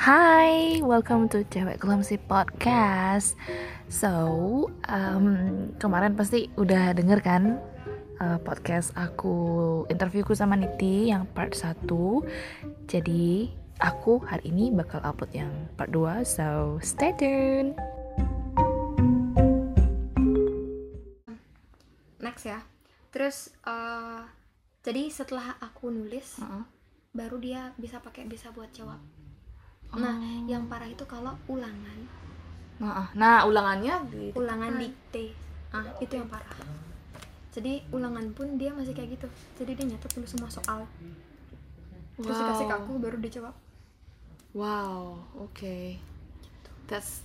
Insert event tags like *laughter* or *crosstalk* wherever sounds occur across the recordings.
Hai, welcome to Cewek Clumsy Podcast. So, um, kemarin pasti udah denger kan uh, podcast aku interviewku sama Niti yang part 1. Jadi, aku hari ini bakal upload yang part 2. So, stay tuned. next ya terus uh, jadi setelah aku nulis Uh-uh. baru dia bisa pakai bisa buat jawab nah Oh. yang parah itu kalau ulangan Nah, nah, ulangannya di ulangan dikte ah itu yang parah jadi ulangan pun dia masih kayak gitu jadi dia nyatet dulu semua soal terus dikasih ke Wow. aku baru dia jawab Wow, oke. That's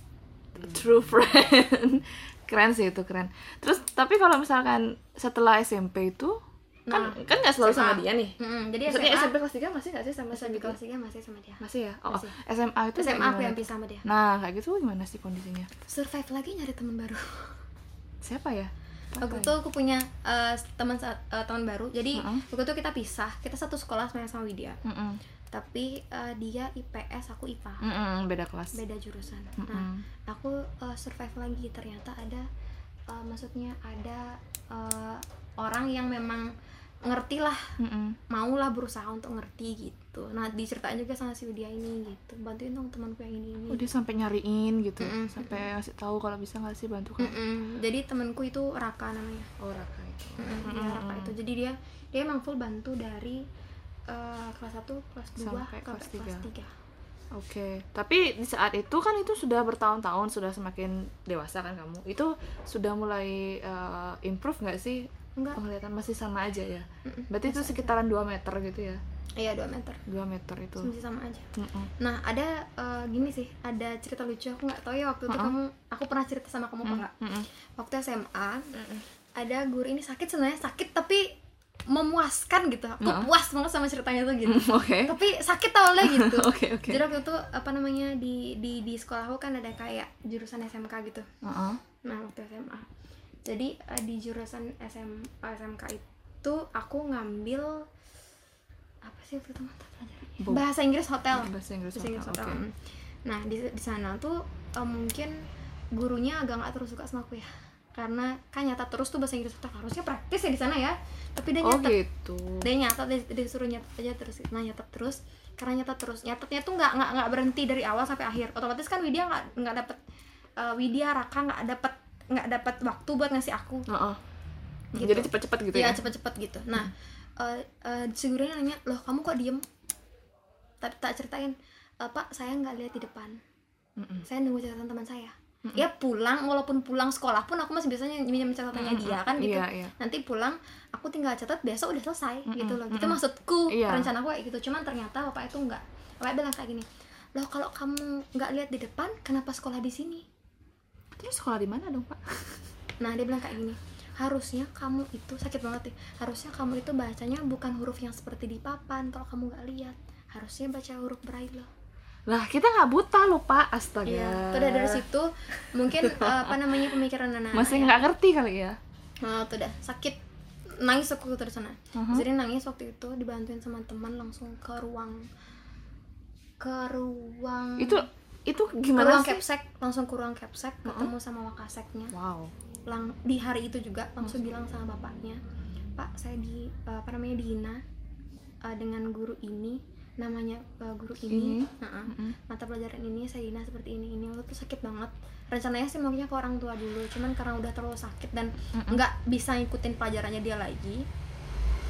a true friend. *laughs* keren sih itu keren. Terus tapi kalau misalkan setelah SMP itu kan Nah, kan nggak selalu sama SMA. dia nih. Mm-mm, jadi Maksudnya SMA SMP kelas 3 masih nggak sih sama SMP kelas 3 masih sama dia Masih ya? Oh, Masih. SMA itu SMA aku yang pisah sama dia Nah, kayak gitu gimana sih kondisinya? survive lagi nyari teman baru Siapa ya? waktu itu aku punya uh, teman uh, teman baru jadi Mm-mm. waktu itu kita pisah kita satu sekolah sebenarnya sama Widya ya? Mm-mm. tapi uh, dia IPS aku IPA Mm-mm, beda kelas. beda jurusan nah Mm-mm. aku uh, survive lagi ternyata ada uh, maksudnya ada uh, orang yang memang ngerti lah Mm-mm. maulah berusaha untuk ngerti gitu nah diceritain juga sama si Widya ini gitu bantuin dong temanku yang ini ini Oh, dia sampai nyariin gitu. Mm-mm. Sampai ngasih tahu kalau bisa nggak sih bantu kamu. Mm-mm. jadi temanku itu Raka namanya Oh, Raka itu. Mm-mm, dia Raka itu jadi dia dia emang full bantu dari uh, kelas 1, kelas 2 Sampai sampai kelas kelas tiga. 3 Oke, tapi di saat itu kan itu sudah bertahun-tahun, sudah semakin dewasa kan kamu. Itu sudah mulai uh, improve nggak sih? Enggak Penglihatan masih sama aja ya. Mm-mm, Berarti itu sekitaran 2 meter gitu ya. iya 2 meter 2 meter itu. masih sama aja Mm-mm. Nah, ada eh, gini sih, ada cerita lucu aku nggak tahu ya waktu itu Uh-uh. kamu aku pernah cerita sama kamu apa enggak? Mm-mm. Waktu SMA, ada guru ini sakit sebenarnya sakit tapi memuaskan gitu. Aku Uh-uh. puas banget sama ceritanya tuh gitu. Oke. tapi sakit awalnya gitu. *laughs* Oke, oke. Jadi waktu itu apa namanya di di di sekolah aku kan ada kayak jurusan SMK gitu. Uh-uh. Nah, waktu SMA. Jadi eh, di jurusan SM, SMK itu aku ngambil apa sih waktu itu mata pelajarannya? Bahasa Inggris hotel Bahasa Inggris. bahasa Inggris Oke. hotel. Mm. Nah di di sana tuh eh, mungkin gurunya agak nggak terus suka sama aku ya, karena kan nyata terus tuh bahasa Inggris hotel harusnya praktis ya di sana ya, tapi dia Oh nyatet, gitu. dia nyatet dia, nyatet aja terus, nah nyatet terus, karena nyatet terus, nyatetnya tuh nggak nggak nggak berhenti dari awal sampai akhir, otomatis kan Widya nggak nggak dapet eh, Widya Raka nggak dapet nggak dapet waktu buat ngasih aku, Uh-uh. Gitu. Jadi cepet-cepet gitu Iya ya. cepet-cepet gitu. Nah, eh eh, si gurunya nanya, loh kamu kok diem? Tapi tak ceritain, "Eh, Pak saya nggak lihat di depan. Mm-mm. Saya nunggu catatan teman saya. Ya pulang, walaupun pulang sekolah pun aku masih biasanya minjem catatannya dia kan gitu. Iya, iya. Nanti pulang, aku tinggal catat besok udah selesai gitu loh. Gitu mm-mm. maksudku, Iya. rencana aku kayak gitu. Cuman ternyata bapak itu nggak. Bapak bilang kayak gini, loh kalau kamu nggak lihat di depan, kenapa sekolah di sini? Terus sekolah di mana dong, Pak? *laughs* Nah dia bilang kayak gini Harusnya kamu itu sakit banget nih Harusnya kamu itu bacanya bukan huruf yang seperti di papan Kalau kamu nggak lihat Harusnya baca huruf braille Lah, kita nggak buta loh, Pak. Astaga. Iya Tuh udah dari situ Mungkin *laughs* eh, apa namanya pemikiran anak Masih nggak ngerti kali ya. Nah tuh udah sakit Nangis aku terus sana Mhm. Jadi nangis waktu itu Dibantuin sama teman langsung ke ruang Ke ruang Itu itu ke gimana ruang sih? capsek Langsung ke ruang capsek Ketemu sama wakaseknya Wow. lang di hari itu juga langsung bilang sama bapaknya pak saya di eh, apa namanya dihina eh, dengan guru ini namanya eh, guru ini, Ini. Nah, Mm-mm. mata pelajaran ini saya dihina seperti ini ini waktu itu sakit banget rencananya sih maunya ke orang tua dulu cuman karena udah terlalu sakit dan nggak bisa ngikutin pelajarannya dia lagi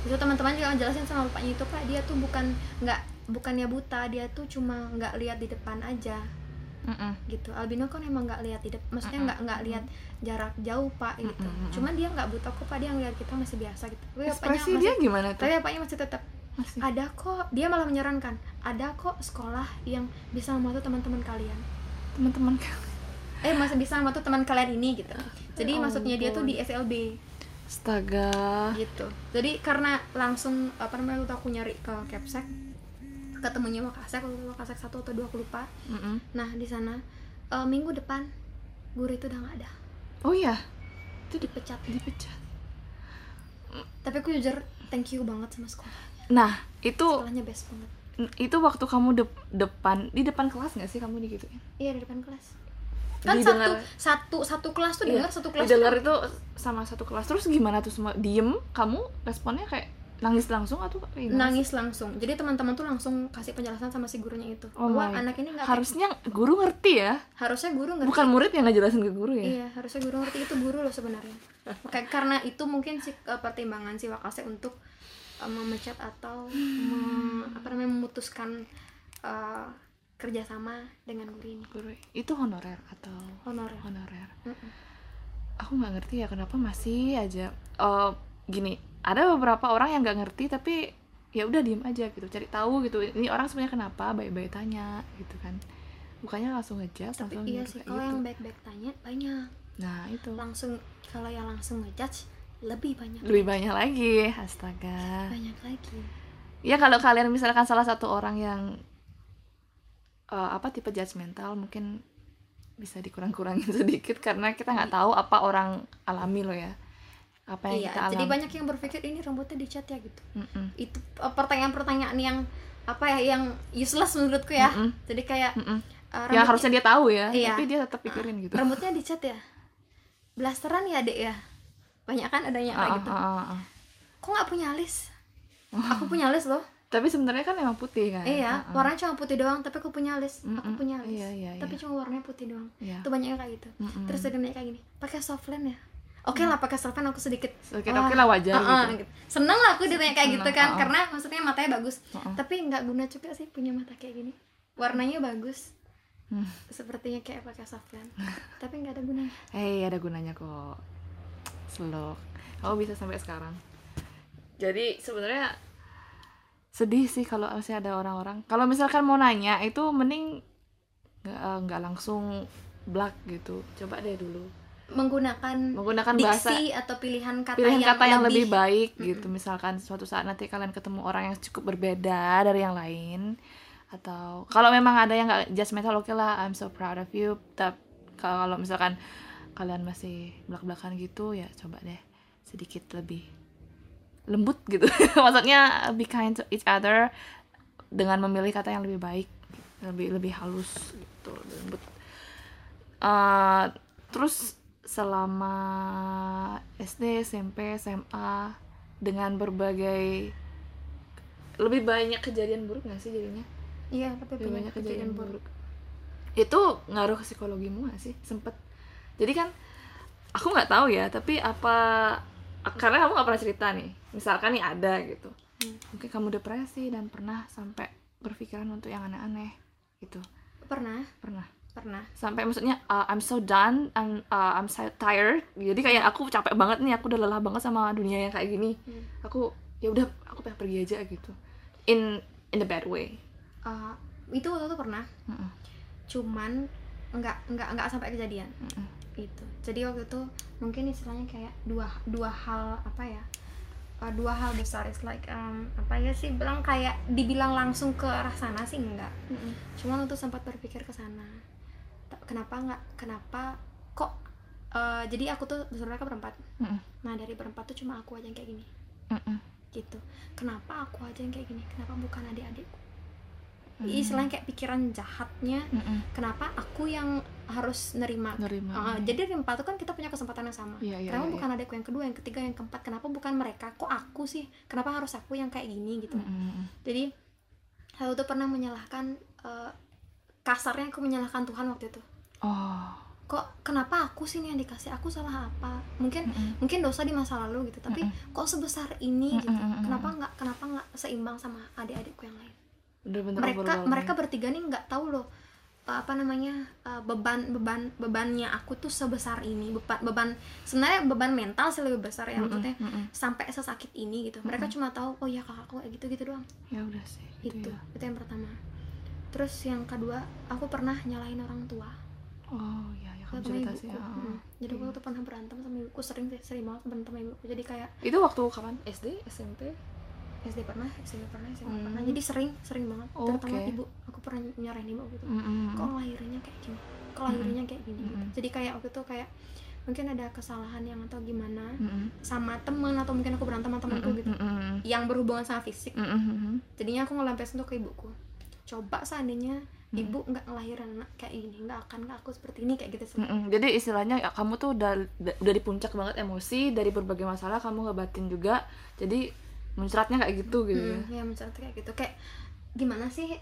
itu teman-teman juga jelasin sama bapaknya itu pak dia tuh bukan nggak bukannya buta dia tuh cuma nggak lihat di depan aja Mm-mm. gitu albino kan emang nggak lihat depan maksudnya nggak nggak lihat jarak jauh pak gitu Mm-mm. cuman dia nggak buta kok pak dia ngeliat kita masih biasa gitu tapi Ekspresi masih dia gimana tuh? tapi bapaknya masih tetap Masih. ada kok dia malah menyarankan ada kok sekolah yang bisa membantu teman-teman kalian Teman-teman *laughs* eh masih bisa membantu teman kalian ini gitu jadi Ya maksudnya dia tuh di SLB Astaga. gitu jadi karena langsung apa namanya aku nyari ke Capsek ketemunya itu Wakasek satu atau dua aku lupa. Mm-mm. nah di sana eh, minggu depan guru itu udah nggak ada. Oh iya, itu dipecat. Dipecat. tapi aku jujur thank you banget sama sekolah. Nah, itu sekolahnya best banget. Itu waktu kamu dep- depan di depan kelas nggak sih kamu digituin? Iya di depan kelas. Kan Didengar- satu satu satu kelas tuh Iya, dengar satu kelas didengar itu sama satu kelas. Terus gimana tuh semua? Diem? Kamu responnya kayak nangis langsung atau kayak nangis langsung. Jadi teman-teman tuh langsung kasih penjelasan sama si gurunya itu. Oh bahwa my. anak ini nggak harusnya guru ngerti ya? Harusnya guru ngerti. Bukan murid yang ngejelasin ke guru ya? Iya, harusnya guru ngerti itu guru loh sebenarnya. *laughs* Kayak karena itu mungkin si eh, pertimbangan si Wakase untuk eh, memecat atau me- apa namanya memutuskan eh, kerjasama dengan guru ini. Guru. Itu honorer atau honorer. honorer? Mm-mm. aku nggak ngerti ya kenapa masih aja eh, gini ada beberapa orang yang nggak ngerti tapi ya udah diem aja gitu cari tahu gitu ini orang sebenarnya kenapa baik-baik tanya gitu kan bukannya langsung ngejudge Tapi langsung iya sih, kalau gitu. yang baik-baik tanya banyak. nah itu Langsung kalau yang langsung ngejudge lebih banyak. lebih banyak lagi astaga Banyak lagi. ya kalau kalian misalkan salah satu orang yang eh, apa tipe judgmental mungkin bisa dikurang-kurangin *laughs* sedikit karena kita nggak tahu apa orang alami loh ya apa yang Iya, kita alami jadi banyak yang berpikir ini rambutnya dicat ya gitu. Mm-mm. Itu eh, pertanyaan-pertanyaan yang apa ya yang useless menurutku ya. Mm-mm. Jadi kayak Mm-mm. eh, yang rambut- harusnya dia tahu ya Iya. tapi dia tetap pikirin gitu rambutnya dicat ya blasteran ya dek ya banyak kan adanya kayak Ah, gitu ah, ah, ah. kok nggak punya alis *laughs* aku punya alis loh tapi sebenarnya kan emang putih kan iya Ah, ah. warnanya cuma putih doang tapi aku punya alis aku Mm-mm. punya alis Iya, iya, tapi iya. cuma warnanya putih doang Iya. itu banyaknya kayak gitu Mm-mm. terus ada banyak kayak gini pakai softland ya oke lah pakai softland aku sedikit Sedikit wah, oke lah, wajar ah, ah, gitu. gitu. seneng lah aku ditanya kayak gitu Seneng, kan ah, ah. karena maksudnya matanya bagus Ah, ah. tapi nggak guna juga sih punya mata kayak gini warnanya bagus Hmm. sepertinya kayak pakai softland tapi nggak ada gunanya Hei, ada gunanya kok. Slow. Kamu bisa sampai sekarang. Jadi sebenarnya sedih sih kalau masih ada orang-orang. Kalau misalkan mau nanya itu mending nggak eh, nggak langsung black gitu. Coba deh dulu menggunakan menggunakan bahasa diksi atau pilihan kata pilihan yang kata yang lebih baik gitu. Misalkan suatu saat nanti kalian ketemu orang yang cukup berbeda dari yang lain atau kalau memang ada yang nggak judgmental oke lah I'm so proud of you. Tapi kalau misalkan kalian masih belak-belakan gitu ya coba deh sedikit lebih lembut gitu. *laughs* Maksudnya be kind to each other dengan memilih kata yang lebih baik, lebih lebih halus gitu, lembut. Eh, terus selama SD, SMP, SMA dengan berbagai lebih banyak kejadian buruk nggak sih jadinya? iya tapi Lebih banyak kejadian buruk Itu ngaruh ke psikologimu nggak sih? Sempet. Jadi kan aku nggak tahu ya, tapi apa karena kamu nggak pernah cerita nih. Misalkan nih ada gitu. Hmm. Mungkin kamu depresi dan pernah sampai berpikiran untuk yang aneh-aneh gitu. pernah Pernah. Pernah. Sampai maksudnya uh, I'm so done I'm uh, I'm so tired. Jadi kayak aku capek banget nih aku udah lelah banget sama dunia yang kayak gini. Hmm. aku ya udah aku pengen pergi aja gitu. In in the bad way. Eh, itu waktu itu pernah. Mm-mm. cuman nggak nggak nggak sampai kejadian. Mm-mm. itu jadi waktu itu mungkin istilahnya kayak dua dua hal apa ya eh, dua hal besar. Is like um, apa ya sih bilang kayak dibilang langsung ke arah sana sih enggak cuman untuk sempat berpikir ke sana kenapa nggak kenapa kok eh, jadi aku tuh bersaudara kan berempat Mm-mm. nah dari berempat tuh cuma aku aja yang kayak gini Mm-mm. gitu kenapa aku aja yang kayak gini kenapa bukan adik-adikku Hmm. istilahnya kayak pikiran jahatnya Mm-mm. kenapa aku yang harus nerima nerima Uh, jadi dari empat itu kan kita punya kesempatan yang sama. Iya, iya, kenapa iya, bukan adikku yang kedua, yang ketiga, yang keempat? Kenapa bukan mereka? Kok aku sih? Kenapa harus aku yang kayak gini gitu? Mm-mm. Jadi aku tuh pernah menyalahkan uh, kasarnya aku menyalahkan Tuhan waktu itu. oh Kok kenapa aku sih nih yang dikasih? Aku salah apa? Mungkin Mm-mm. mungkin dosa di masa lalu gitu. Tapi kok sebesar ini gitu? Mm-mm. Kenapa nggak kenapa nggak seimbang sama adik-adikku yang lain? bener-bener mereka overwhelming. mereka bertiga nih nggak tahu loh uh, apa namanya uh, beban beban bebannya aku tuh sebesar ini beban beban sebenarnya beban mental sih lebih besar ya Mm-mm. maksudnya Mm-mm. sampai sesakit ini gitu mereka cuma tahu oh ya kakakku kayak gitu gitu doang ya udah sih itu ya. itu yang pertama terus yang kedua aku pernah nyalain orang tua oh ya ya kamu cerita sih ah. Mm. jadi aku tuh pernah berantem sama ibuku sering sih sering banget berantem sama ibuku jadi kayak itu waktu kapan SD SMP SD pernah SMP pernah SMP Hmm. pernah jadi sering sering banget Oke. terutama ibu aku pernah nyarahin ibu gitu Mm-mm. kok ngelahirinnya kayak gini kok lahirinnya kayak gini gitu. Mm-mm. jadi kayak waktu itu kayak mungkin ada kesalahan yang atau gimana Mm-mm. sama temen atau mungkin aku berantem sama temanku gitu Mm-mm. yang berhubungan sama fisik Mm-mm. jadinya aku ngelampiasin tuh ke ibuku coba seandainya Hmm. ibu nggak ngelahirin anak kayak ini nggak akan nggak aku seperti ini kayak gitu sih Mm-mm. Jadi istilahnya ya, kamu tuh udah udah di puncak banget emosi dari berbagai masalah kamu ngebatin juga. Jadi muncratnya kayak gitu gitu ya. Hmm, ya mencerita kayak gitu kayak gimana sih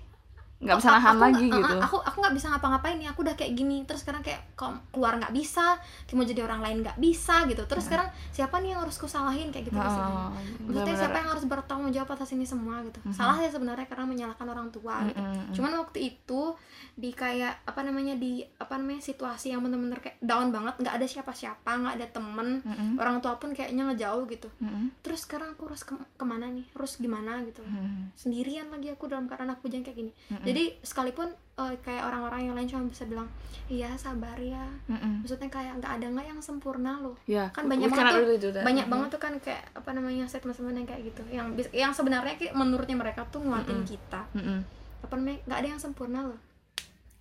Nggak bisa Aku- nahan aku lagi nggak- gitu. aku aku nggak bisa ngapa-ngapain nih. Aku udah kayak gini. Terus sekarang kayak kok keluar nggak bisa? Mau jadi orang lain nggak bisa gitu. Terus sekarang siapa nih yang harus kusalahin? Kayak gitu Oh, maksudnya benar-benar. siapa yang harus bertanggung jawab atas ini semua gitu? Salah ya sebenarnya karena menyalahkan orang tua gitu. Mm-mm. cuman waktu itu di kayak apa namanya di apa namanya situasi yang bener-bener kayak down banget. Nggak ada siapa-siapa nggak ada temen. Mm-mm. orang tua pun kayaknya ngejauh gitu. Mm-mm. terus sekarang aku harus ke- ke mana nih? Harus gimana gitu? Mm-mm. sendirian lagi aku dalam keadaan aku jangan kayak gini. Jadi sekalipun eh, kayak orang-orang yang lain cuma bisa bilang iya sabar ya. Mm-mm. maksudnya kayak nggak ada nggak yang sempurna loh. Ya, kan banyak banget tuh really do that. banyak banget tuh kan kayak apa namanya statement-statement yang kayak gitu. Yang yang sebenarnya kayak menurutnya mereka tuh nguatin kita. Mm-mm. apa namanya nggak ada yang sempurna loh.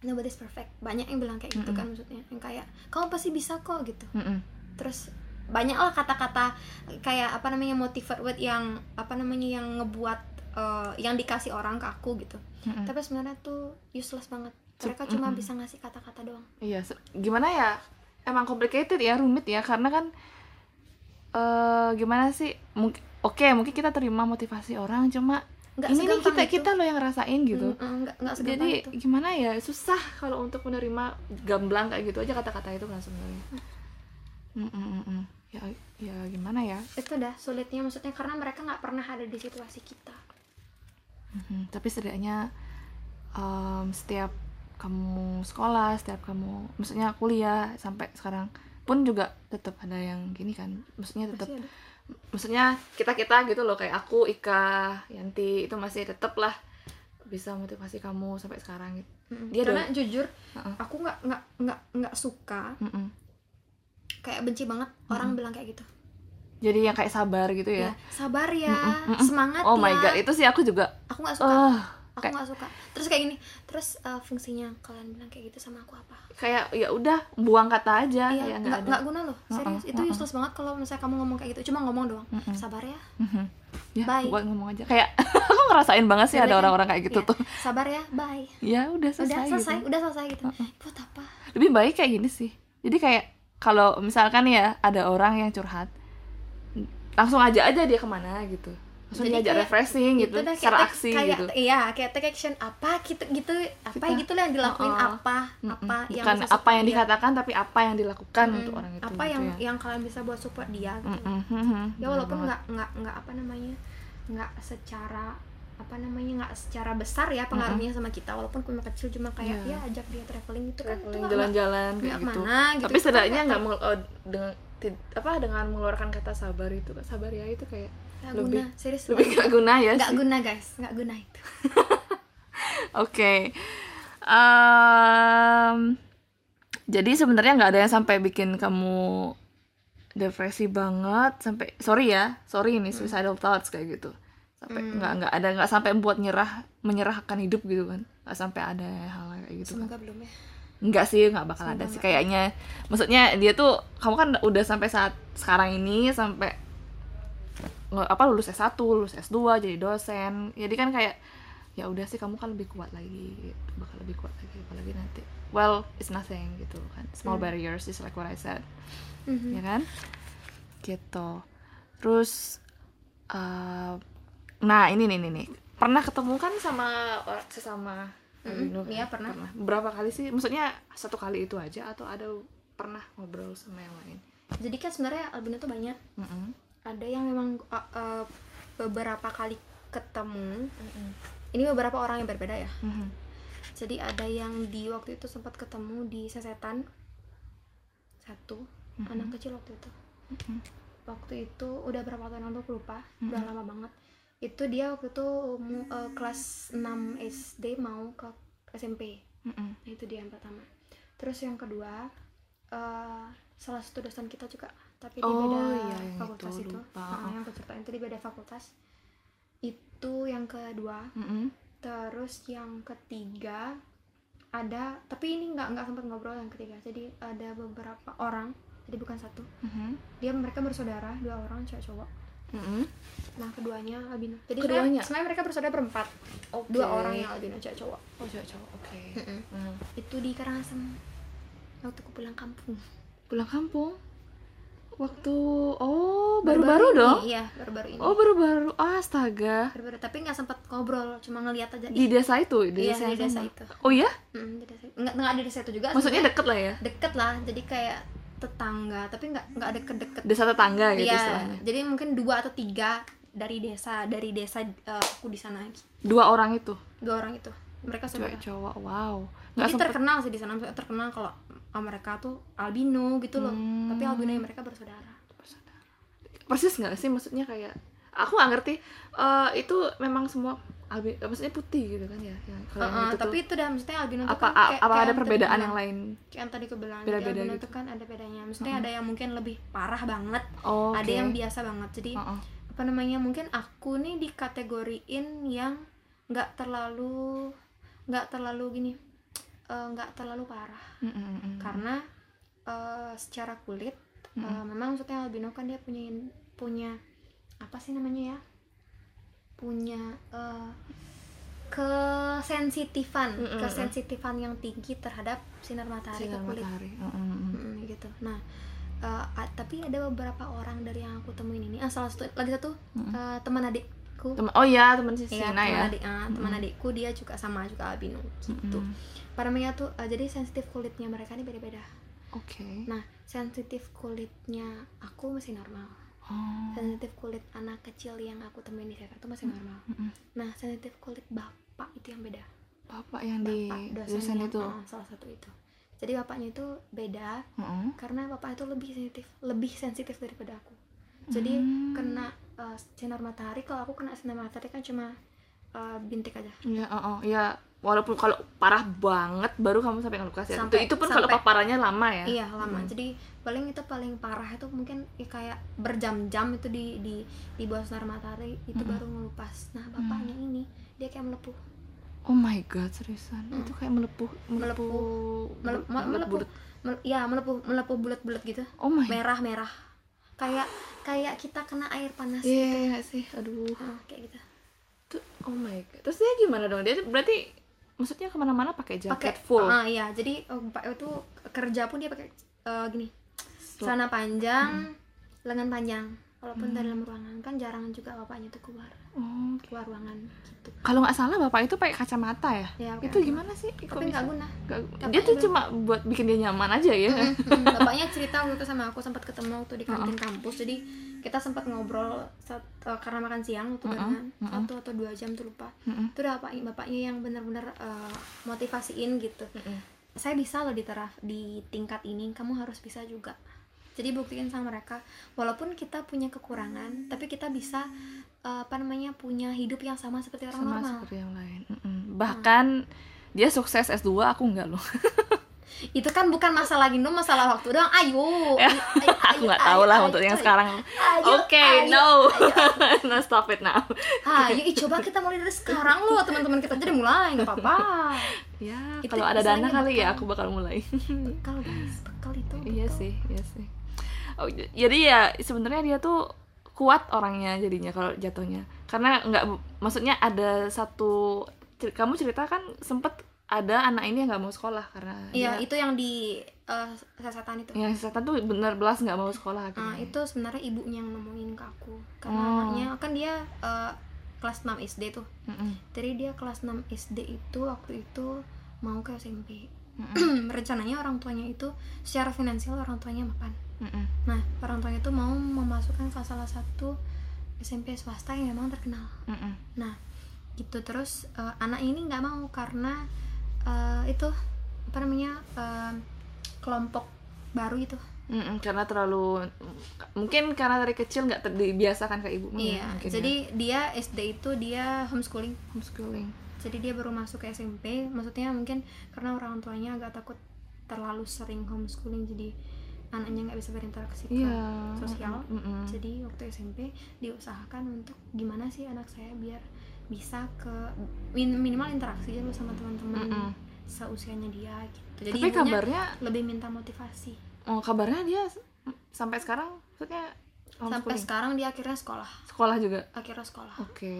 Nobody's perfect. Banyak yang bilang kayak gitu kan maksudnya. Yang kayak kamu pasti bisa kok gitu. Mm-mm. terus banyak lah kata-kata kayak apa namanya motivate word yang apa namanya yang ngebuat eh, yang dikasih orang ke aku gitu Mm-mm. tapi sebenarnya tuh useless banget mereka cuma bisa ngasih kata-kata doang Iya, gimana ya? Emang complicated ya, rumit ya, karena kan eh gimana sih? Mungkin oke, mungkin kita terima motivasi orang, cuma Nggak ini nih kita itu. kita loh yang ngerasain gitu. Mm, mm, nggak nggak Jadi itu gimana ya? Susah kalau untuk menerima gamblang kayak gitu aja kata-kata itu kan sebenarnya. Mm, mm, mm, mm. Ya ya gimana ya? itu dah sulitnya maksudnya karena mereka nggak pernah ada di situasi kita Mhm, Tapi setidaknya em, setiap kamu sekolah, setiap kamu maksudnya kuliah sampai sekarang pun juga tetap ada yang gini kan. Maksudnya tetap maksudnya kita kita gitu loh kayak aku Ika Yanti itu masih tetap lah bisa motivasi kamu sampai sekarang gitu Mm-mm. Dia karena jujur Heeh. aku nggak nggak nggak nggak suka Mm-mm. kayak benci banget orang bilang kayak gitu jadi yang kayak sabar gitu ya? Ya, sabar ya semangat oh ya. My god itu sih aku juga aku nggak suka. Oh aku kayak nggak suka. Terus kayak gini terus eh, fungsinya kalian bilang kayak gitu sama aku apa? Kayak ya udah buang kata aja. Iya kayak nggak nggak guna loh serius. Itu useless banget kalau misalnya kamu ngomong kayak gitu. Cuma ngomong doang. Sabar ya. Mhm. ya Bye. buat ngomong aja. Kayak *laughs* aku ngerasain banget sih Iya ada orang-orang kayak gitu Iya. tuh. Sabar ya bye. Ya udah selesai, udah selesai gitu. udah selesai gitu. Buat apa? Lebih baik kayak gini sih. Jadi kayak kalau misalkan ya ada orang yang curhat langsung aja aja dia ke mana gitu langsung Jadi diajak kayak refreshing gitu, secara kayak aksi kayak, gitu iya kayak take action apa gitu gitu apa Kita- gitu lah yang dilakuin oh. apa apa yang bukan apa yang dia. dikatakan tapi apa yang dilakukan Mm, untuk orang itu apa gitu yang ya. yang kalian bisa buat support dia gitu. Mm-mm, mm-mm. ya walaupun nggak nggak nggak apa namanya nggak secara apa namanya nggak secara besar ya pengaruhnya sama kita walaupun cuma kecil cuma kayak Iya. ya ajak dia traveling itu kan Traveling, nggak- jalan-jalan kayak nggak gitu. ke mana gitu. tapi kan setidaknya nggak- nggak mengel- oh, dengan tid- apa dengan mengeluarkan kata sabar itu sabar ya itu kayak nggak lebih guna serius lebih gak guna ya nggak guna guys nggak guna itu. *laughs* Oke. Em, jadi sebenarnya nggak ada yang sampai bikin kamu depresi banget sampai sorry ya sorry ini suicidal thoughts kayak gitu sampai nggak nggak ada nggak sampai buat nyerah menyerahkan hidup gitu kan nggak sampai ada hal kayak gitu kan semoga belum ya Enggak sih, nggak bakal ada sih kayaknya. Maksudnya dia tuh kamu kan udah sampai saat sekarang ini sampai apa lulus S1, lulus S2 jadi dosen. Jadi kan kayak ya udah sih kamu kan lebih kuat lagi, gitu. bakal lebih kuat lagi apalagi nanti. Well, it's nothing gitu kan. Small barriers is like what I said. Mhm. Ya kan? Gitu. Terus eh, nah, ini nih nih nih. Pernah ketemu kan sama sesama albino iya, kan? pernah. Berapa kali sih? Maksudnya satu kali itu aja atau ada pernah ngobrol sama yang lain? jadi kan sebenarnya albino tuh banyak Mm-mm. ada yang memang uh, uh, beberapa kali ketemu ini beberapa orang yang berbeda ya Mhm. jadi ada yang di waktu itu sempat ketemu di sesetan satu anak kecil waktu itu waktu itu udah berapa tahun lalu aku lupa udah lama banget itu dia waktu itu mu- eh, kelas 6 SD mau ke SMP Mm-mm. Nah, itu dia yang pertama terus yang kedua eh, salah satu dosen kita juga tapi di Oh, beda iya, fakultas itu, itu. Nah, yang aku ceritain itu di beda fakultas itu yang kedua Mm-mm. terus yang ketiga ada tapi ini nggak nggak sempat ngobrol yang ketiga jadi ada beberapa orang jadi bukan satu Mhm. dia mereka bersaudara dua orang cewek cowok Mhm. nah keduanya albino jadi Keduanya? sebenarnya sebenarnya mereka bersaudara berempat Oke. dua orang yang albino cewek cowok Oh, cewek cowok. Oke. Mm-mm. Hmm. itu di Karangasem waktu aku pulang kampung Pulang kampung. Waktu oh baru-baru dong. iya baru-baru ini Oh baru-baru. Astaga. baru-baru tapi nggak sempat ngobrol cuma ngeliat aja Di desa itu, di Iya, desa, di yang desa sama? itu. Oh ya? Mm, di desa nggak nggak di desa itu juga Maksudnya deket lah ya? deket lah jadi kayak tetangga tapi nggak nggak deket-deket Desa tetangga gitu istilahnya. jadi mungkin dua atau tiga dari desa dari desa eh, aku di sana Dua orang itu, dua orang itu mereka saudara cowok. Wow. Nggak jadi sempet terkenal sih di sana terkenal kalau mereka tuh albino gitu loh Hmm. tapi albino yang mereka bersaudara persis nggak sih maksudnya kayak aku nggak ngerti eh, itu memang semua albi maksudnya putih gitu kan ya, ya kalau yang Heeh, itu tapi tuh, itu dah maksudnya albino tuh apa kan kayak- apa kayak ada perbedaan yang lain kayak yang tadi aku bilang jadi Beda-beda albino gitu. tuh kan ada bedanya maksudnya ada yang mungkin lebih parah banget oh, ada oke. yang biasa banget jadi Heeh. apa namanya mungkin aku nih dikategoriin yang nggak terlalu nggak terlalu gini eh, nggak terlalu parah Mm, mm, mm, mm. karena eh, secara kulit eh, Mm-mm. memang maksudnya albino kan dia punya punya apa sih namanya ya punya eh, kesensitifan Mm-mm. kesensitifan yang tinggi terhadap sinar matahari sinar ke kulit. matahari Mm, mm, mm. Mm, gitu. Nah eh, a- tapi ada beberapa orang dari yang aku temuin ini. Ah salah satu lagi satu Mm-mm. eh, teman adikku. Temen- oh ya teman si Iya, Sina teman ya. adik, ah, teman adikku dia juga sama juga albino gitu. Mm, pada namanya tuh eh, jadi sensitif kulitnya mereka ini beda-beda. Oke. Nah, sensitif kulitnya aku masih normal. Oh Sensitif kulit anak kecil yang aku temuin di sana itu masih normal. Mm, mm. Nah, sensitif kulit bapak itu yang beda. bapak yang di Bapak dosen yang- itu ah, salah satu itu. Jadi bapaknya itu beda Mm, karena bapak itu lebih sensitif, lebih sensitif daripada aku. Jadi Hmm. kena uh, sinar matahari, kalau aku kena sinar matahari kan cuma uh, bintik aja. Iya, oh, oh, ya walaupun kalau parah banget baru kamu sampai ngelukas ya. Sampai- itu, itu pun kalau paparannya lama ya. Iya lama. Hmm. Jadi paling itu paling parah itu mungkin ya kayak berjam-jam itu di di di bawah sinar matahari itu Mm-mm. baru ngelupas. Nah bapaknya ini dia kayak melepuh, Oh my god, seriusan. Hmm. Itu kayak melepuh, melepuh, Melep- bulat- melepuh, bulat. Mel- ya melepuh melepuh bulat-bulat gitu, Oh my. merah-merah. Kayak kayak kita kena air panas. Iya nggak sih, aduh. Nah, kayak gitu. Tuh, oh my god. Terus dia gimana dong? Dia berarti maksudnya ke mana-mana pakai jaket Pakai full. Ah iya, jadi oh, bapak itu kerja pun dia pakai eh, gini celana panjang, lengan panjang. Walaupun dalam ruangan kan jarang juga bapaknya tuh keluar Oh, keluar ruangan gitu. kalau nggak salah bapak itu pakai kacamata ya? Ya, pakai itu gimana sih? Kok Tapi nggak guna. Bapaknya dia tuh cuma buat bikin dia nyaman aja ya. Mm, *laughs* bapaknya cerita waktu itu sama aku sempat ketemu waktu di kantin kampus jadi kita sempat ngobrol saat, eh, karena makan siang waktu Mm-mm, barengan mm-mm. satu atau dua jam tuh lupa Mm-mm. itu udah bapaknya bapaknya yang benar-benar eh, motivasiin gitu Mm-mm. saya bisa loh di taraf di tingkat ini kamu harus bisa juga jadi buktiin sama mereka walaupun kita punya kekurangan tapi kita bisa eh, apa namanya punya hidup yang sama seperti orang Sama normal seperti yang lain. Mm-mm. Bahkan dia sukses S2, aku nggak loh. *laughs* itu kan bukan masalah gini masalah waktu doang ayo ayo, *laughs* ayo, aku nggak tahu lah ayo, untuk yang sekarang. Oke, no. *laughs* no stop it now. Ayo, coba kita mulai dari sekarang loh teman-teman kita jadi mulai nggak apa-apa. Ya, kalau ada dana kali ya aku bakal mulai. Bekal guys, bekal itu. iya sih, iya sih. Oh, jadi ya sebenarnya dia tuh kuat orangnya jadinya kalau jatuhnya. Karena nggak maksudnya ada satu kamu cerita kan sempet ada anak ini yang nggak mau sekolah karena Iya, dia- itu yang di eh, kesehatan itu. yang setan tuh bener belas nggak mau sekolah Nah, akhirnya. itu sebenarnya ibunya yang ngomongin ke aku. Karena Oh. anaknya kan dia eh, kelas 6 SD tuh. Mm-mm. Jadi dia kelas 6 SD itu waktu itu mau ke SMP. Mm-mm. *clears throat* Rencananya orang tuanya itu secara finansial orang tuanya mapan. Mm-mm. Nah, orang tuanya itu mau memasukkan ke salah satu SMP swasta yang memang terkenal. Mm-mm. Nah, gitu terus eh, anak ini nggak mau karena eh, itu apa namanya eh, kelompok baru itu. Mm-mm, karena terlalu mungkin karena dari kecil nggak ter- dibiasakan ke ibu Iya. mungkin Jadi ya. dia SD itu dia homeschooling. homeschooling Jadi dia baru masuk ke SMP. Maksudnya mungkin karena orang tuanya agak takut terlalu sering homeschooling jadi anaknya nggak bisa berinteraksi ke iya sosial. Mm-mm. Jadi waktu SMP diusahakan untuk gimana sih anak saya biar bisa ke min- minimal interaksi dulu sama teman-teman Mm-mm. seusianya dia gitu. Jadi tapi kabarnya lebih minta motivasi. oh kabarnya dia sampai sekarang maksudnya sampai sekarang dia akhirnya sekolah sekolah juga akhirnya sekolah oke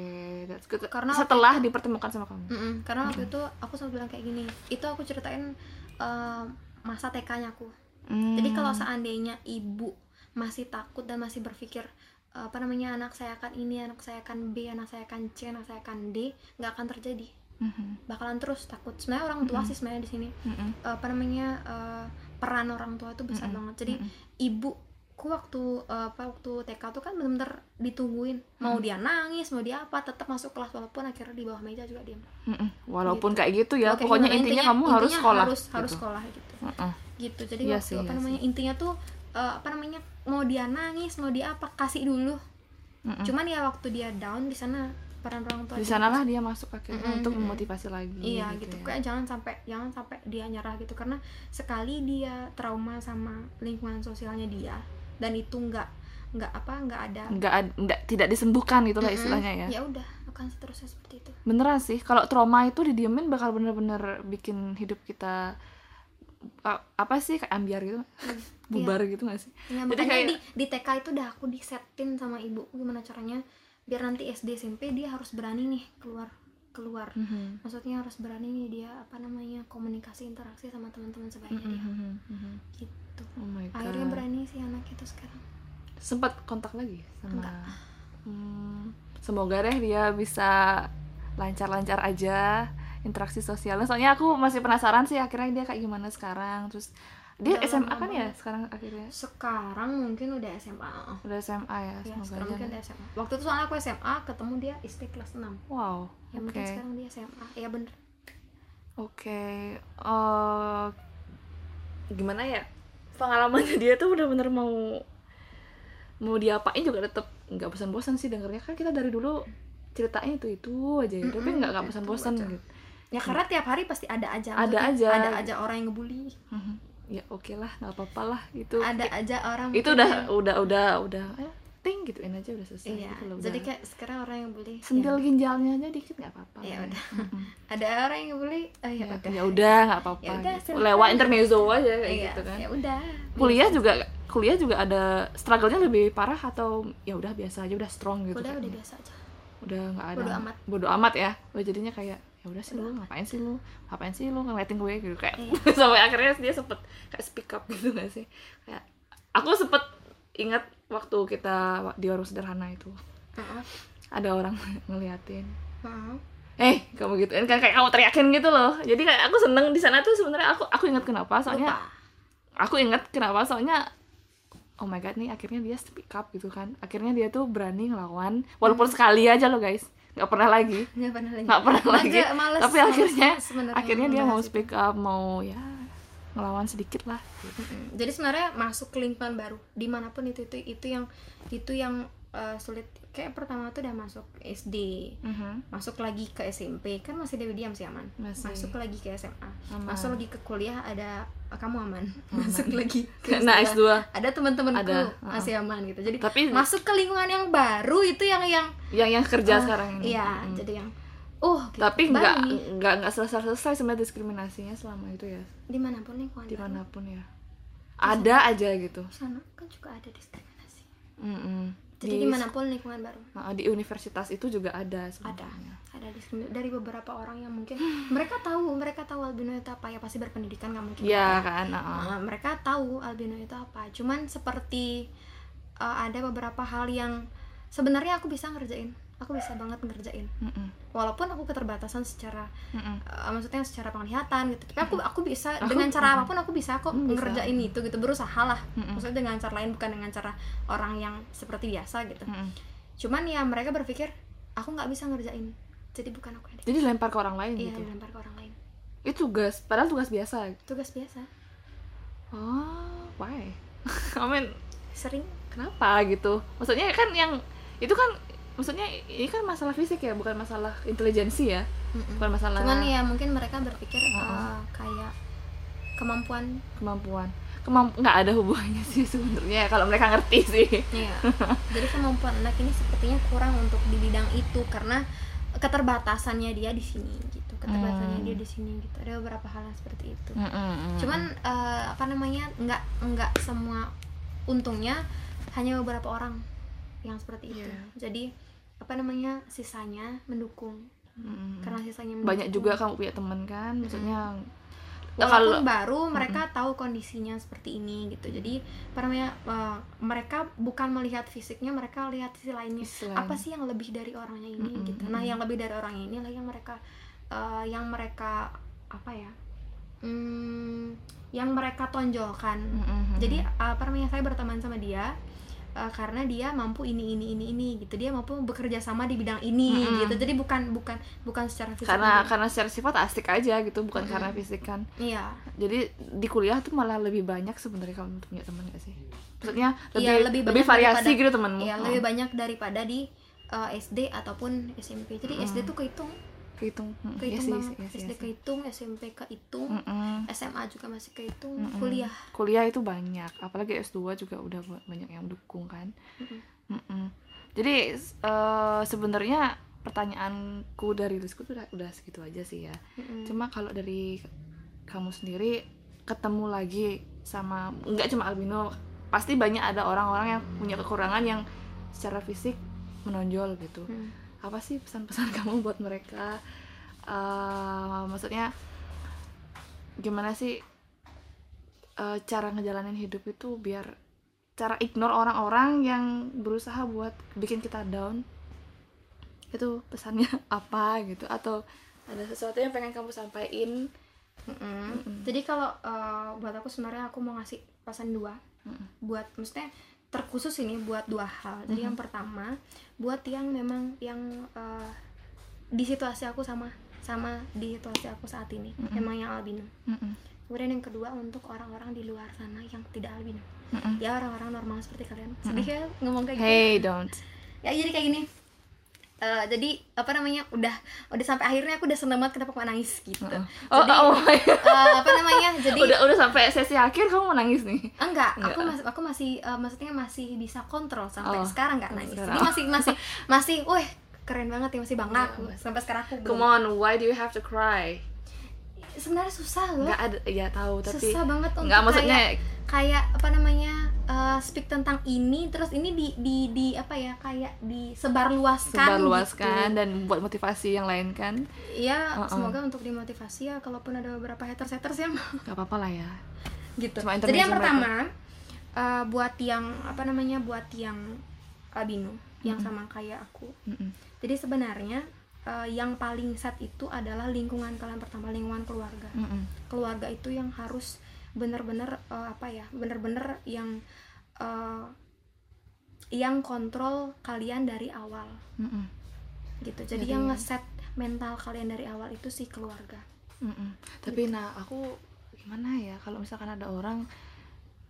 that's good Karena setelah dipertemukan sama kamu Mm-mm, karena waktu itu aku selalu bilang kayak gini itu aku ceritain eh, masa TK-nya aku Hmm. jadi kalau seandainya ibu masih takut dan masih berpikir apa namanya anak saya akan ini anak saya akan B anak saya akan C anak saya akan D nggak akan terjadi. Mhm, bakalan terus takut. Sebenarnya orang tua sih sebenarnya di sini mhm, Eh, apa namanya eh, peran orang tua itu besar Mm-mm, banget. Jadi mm-mm. Ibuku waktu eh, apa waktu TK tuh kan bener-bener ditungguin mau dia nangis mau dia apa tetap masuk kelas walaupun akhirnya di bawah meja juga diam walaupun Gitu. kayak gitu ya Oke, pokoknya gimana? intinya, kamu harus intinya sekolah harus harus gitu. sekolah gitu Mhm. gitu jadi Iya waktu sih, apa iya namanya intinya tuh eh, apa namanya mau dia nangis mau dia apa kasih dulu Mhm. cuman ya waktu dia down di sana peran orang tua di sanalah dia masuk akhirnya Mm-mm, untuk mm-mm. memotivasi lagi iya gitu, ya. kayak jangan sampai jangan sampai dia nyerah gitu karena sekali dia trauma sama lingkungan sosialnya dia dan itu nggak nggak apa nggak ada. Nggak nggak tidak disembuhkan itulah Mm-mm, istilahnya ya. Ya udah akan seterusnya seperti itu. Beneran sih kalau trauma itu didiemin bakal bener-bener bikin hidup kita apa sih kayak ambiar gitu. *laughs* Bubar gitu gak sih? Ya, Jadi kayak- di, di TK itu udah aku disetin sama ibu gimana caranya biar nanti SD SMP dia harus berani nih keluar keluar. Mhm. maksudnya harus berani nih dia apa namanya komunikasi interaksi sama teman-teman sebayanya dia. Mhm, mhm. gitu. Oh my god. Akhirnya berani sih anak itu sekarang. Sempat kontak lagi sama Enggak. Hmm, semoga deh dia bisa lancar-lancar aja interaksi sosialnya. Soalnya aku masih penasaran sih akhirnya dia kayak gimana sekarang. Terus dia Udah SMA kan ya sekarang akhirnya? Sekarang mungkin udah SMA udah SMA ya ya semoga sekarang mungkin deh. udah SMA waktu itu soalnya aku SMA ketemu dia SD kelas 6 wow ya oke. mungkin sekarang dia SMA ya bener. Oke eh, gimana ya? Pengalamannya dia tuh bener-bener mau mau diapain juga tetap nggak bosan-bosan sih dengernya. Kan kita dari dulu ceritanya itu itu aja ya. Tapi Mm-mm, nggak nggak itu bosan-bosan gitu. Ya karena tiap hari pasti ada aja Ada aja. ada aja orang yang ngebully. Mhm. Ya oke lah nggak apa-apa lah gitu. Ada aja orang itu udah yang- udah udah udah eh, ting gituin aja udah selesai iya gitu loh, jadi kayak sekarang orang yang bully sentil ginjalnya aja dikit nggak apa-apa. Ya lah. udah. *laughs* Ada orang yang bully oh ya, ya, udah. ya udah nggak apa-apa Ya udah, gitu. lewat intermezzo aja kayak Iya, gitu kan. ya udah. Kuliah juga kuliah juga ada struggle-nya lebih parah atau ya udah biasa aja udah strong gitu kuliah kan. udah biasa aja. Udah nggak ada. Bodo amat. bodo amat ya. Udah jadinya kayak ya udah sih lu ngapain sih lu? Ngapain sih lu ngeliatin gue gitu? Kayak Iya. *laughs* sampai akhirnya dia sempet kayak speak up gitu gak sih? Kayak aku sempet ingat waktu kita di warung sederhana itu. Maaf, ada orang *laughs* ngeliatin. Maaf. eh kamu gituin kan kayak kamu teriakin gitu loh. Jadi kayak aku seneng di sana tuh sebenarnya aku aku ingat kenapa soalnya Lupa. aku ingat kenapa soalnya oh my god nih akhirnya dia speak up gitu kan. Akhirnya dia tuh berani ngelawan walaupun sekali aja loh guys nggak pernah lagi. Nggak pernah lagi. Nggak pernah Males- lagi. males- tapi males akhirnya sebenarnya akhirnya dia mau speak up mau ya ngelawan sedikit lah. Jadi sebenarnya masuk ke lingkungan baru. Di mana pun itu itu itu yang itu yang eh, sulit. Kayak pertama tuh udah masuk SD masuk lagi ke SMP kan masih Dewi diam sih aman? Masih. masuk lagi ke SMA Aman. masuk lagi ke kuliah ada ah, kamu aman, masuk lagi ke *laughs* nah S2, S2 ada teman-temanku Ada, uh-uh. masih aman gitu. Jadi Tapi- masuk ke lingkungan yang baru itu yang yang yang yang kerja ah, sekarang ini. iya Mm-mm. jadi yang oh gitu. tapi nggak nggak nggak selesai selesai sebenarnya diskriminasinya selama itu ya. Di mana pun lingkungan baru. di mana pun ya. Ada aja gitu. Sana kan juga ada diskriminasi. Mm-mm. Jadi Di- di mana pun lingkungan baru di universitas itu juga ada ada sebenarnya. ada diskriminasi dari beberapa orang yang mungkin *laughs* mereka tahu mereka tahu albino itu apa ya pasti berpendidikan nggak mungkin Iya nggak ya. kan. Nah, mereka tahu albino itu apa cuman seperti uh, ada beberapa hal yang sebenarnya aku bisa ngerjain aku bisa banget ngerjain Mm-mm. walaupun aku keterbatasan secara uh, maksudnya secara penglihatan gitu tapi aku aku bisa Aku- dengan cara apa pun aku bisa kok bisa. ngerjain itu gitu berusaha lah Mm-mm. maksudnya dengan cara lain bukan dengan cara orang yang seperti biasa gitu Mm-mm. cuman ya mereka berpikir aku nggak bisa ngerjain jadi bukan aku yang Jadi lempar ke orang lain iya gitu. dilempar ke orang lain Itu tugas, padahal tugas biasa. tugas biasa Oh, why? *laughs* I mean, sering kenapa gitu? Maksudnya kan yang itu kan maksudnya ini kan masalah fisik ya, bukan masalah intelijensi ya. Mm-mm. Bukan masalah cuman ya mungkin mereka berpikir Uh-uh. uh, kayak kemampuan kemampuan. Kemamp nggak ada hubungannya *laughs* sih sebenarnya kalau mereka ngerti sih. Iya. jadi kemampuan anak ini sepertinya kurang untuk di bidang itu karena keterbatasannya dia di sini gitu keterbatasannya Hmm. dia di sini gitu ada beberapa hal yang seperti itu Mm-mm. cuman eh, apa namanya nggak nggak semua untungnya hanya beberapa orang yang seperti itu Iya. jadi apa namanya sisanya mendukung. Mm-mm. karena sisanya banyak mendukung. juga kamu punya teman kan maksudnya walaupun baru mereka tahu kondisinya seperti ini gitu. Jadi apa namanya eh, mereka bukan melihat fisiknya mereka lihat sisi lainnya. Sisi lain. apa sih yang lebih dari orangnya ini Mm-mm, gitu. Nah yang lebih dari orangnya ini lah yang mereka eh, yang mereka apa ya hmm, yang mereka tonjolkan. Mm-mm. jadi apa namanya saya berteman sama dia eh, karena dia mampu ini ini ini ini gitu. Dia mampu bekerja sama di bidang ini Mm-mm. gitu. Jadi bukan bukan bukan secara fisik karena aja. karena secara sifat asik aja gitu. Bukan karena fisik kan. Iya. Jadi di kuliah tuh malah lebih banyak sebenarnya kamu punya teman gak sih? Maksudnya lebih Iya, lebih lebih, banyak variasi gitu temanmu Iya, Oh, lebih banyak daripada di uh, SD ataupun SMP. Jadi SD tuh kehitung, kehitung Mm, iya kehitung banget. iya SD iya sih. kehitung, SMP kehitung. SMA juga masih kehitung, kuliah. kuliah itu banyak apalagi S2 juga udah ba- banyak yang dukung kan jadi eh, sebenarnya pertanyaanku dari Rizku tuh udah, udah segitu aja sih ya cuma kalau dari kamu sendiri ketemu lagi sama nggak cuma albino pasti banyak ada orang-orang yang punya kekurangan yang secara fisik menonjol gitu Hmm. Apa sih pesan-pesan *laughs* kamu buat mereka? Eh, maksudnya gimana sih eh, cara ngejalanin hidup itu biar cara ignore orang-orang yang berusaha buat bikin kita down? Itu pesannya *laughs* apa gitu? Atau ada sesuatu yang pengen kamu sampaikan? Mm-mm. Jadi kalau uh, buat aku sebenarnya aku mau ngasih pesan dua. Mm-mm. buat maksudnya terkhusus ini buat dua hal. Jadi yang pertama buat yang memang yang uh, di situasi aku sama sama di situasi aku saat ini, memang yang albino. Mm-mm. Kemudian yang kedua untuk orang-orang di luar sana yang tidak albino. Mm-mm. Ya orang-orang normal seperti kalian. Sedih ya ngomong kayak gitu. hey don't Ya jadi kayak gini. Eh, jadi apa namanya udah udah sampai akhirnya aku udah seneng banget kenapa aku nangis gitu. oh, Jadi oh my God. eh, apa namanya? *laughs* Jadi udah udah sampai sesi akhir kamu mau nangis nih enggak, Enggak. aku masih aku masih eh, maksudnya masih bisa kontrol sampai Oh, sekarang nggak nangis. sekarang. Jadi masih masih *laughs* masih, weh keren banget ya masih bangga Iya, aku sampai sekarang aku come on why do you have to cry Sebenarnya susah loh. nggak ada ya tahu tapi susah banget untuk nggak maksudnya kayak, kayak apa namanya eh, speak tentang ini terus ini di di di apa ya kayak disebarluaskan sebarluaskan gitu. dan buat motivasi yang lain kan Iya, Uh-uh. semoga untuk dimotivasi ya kalaupun ada beberapa haters-haters yang nggak apa-apa lah ya gitu. Cuma Jadi yang pertama eh, buat yang apa namanya buat yang albino yang sama kayak aku. Mm-mm. Jadi sebenarnya eh, yang paling sad itu adalah lingkungan kalian pertama lingkungan keluarga. Mm-mm. Keluarga itu yang harus bener-bener eh, apa ya bener-bener yang eh, yang kontrol kalian dari awal Mm-mm. gitu. Jadi, Jadi- yang ngeset mental kalian dari awal itu si keluarga. Mm-mm. tapi nah aku gimana ya kalau misalkan ada orang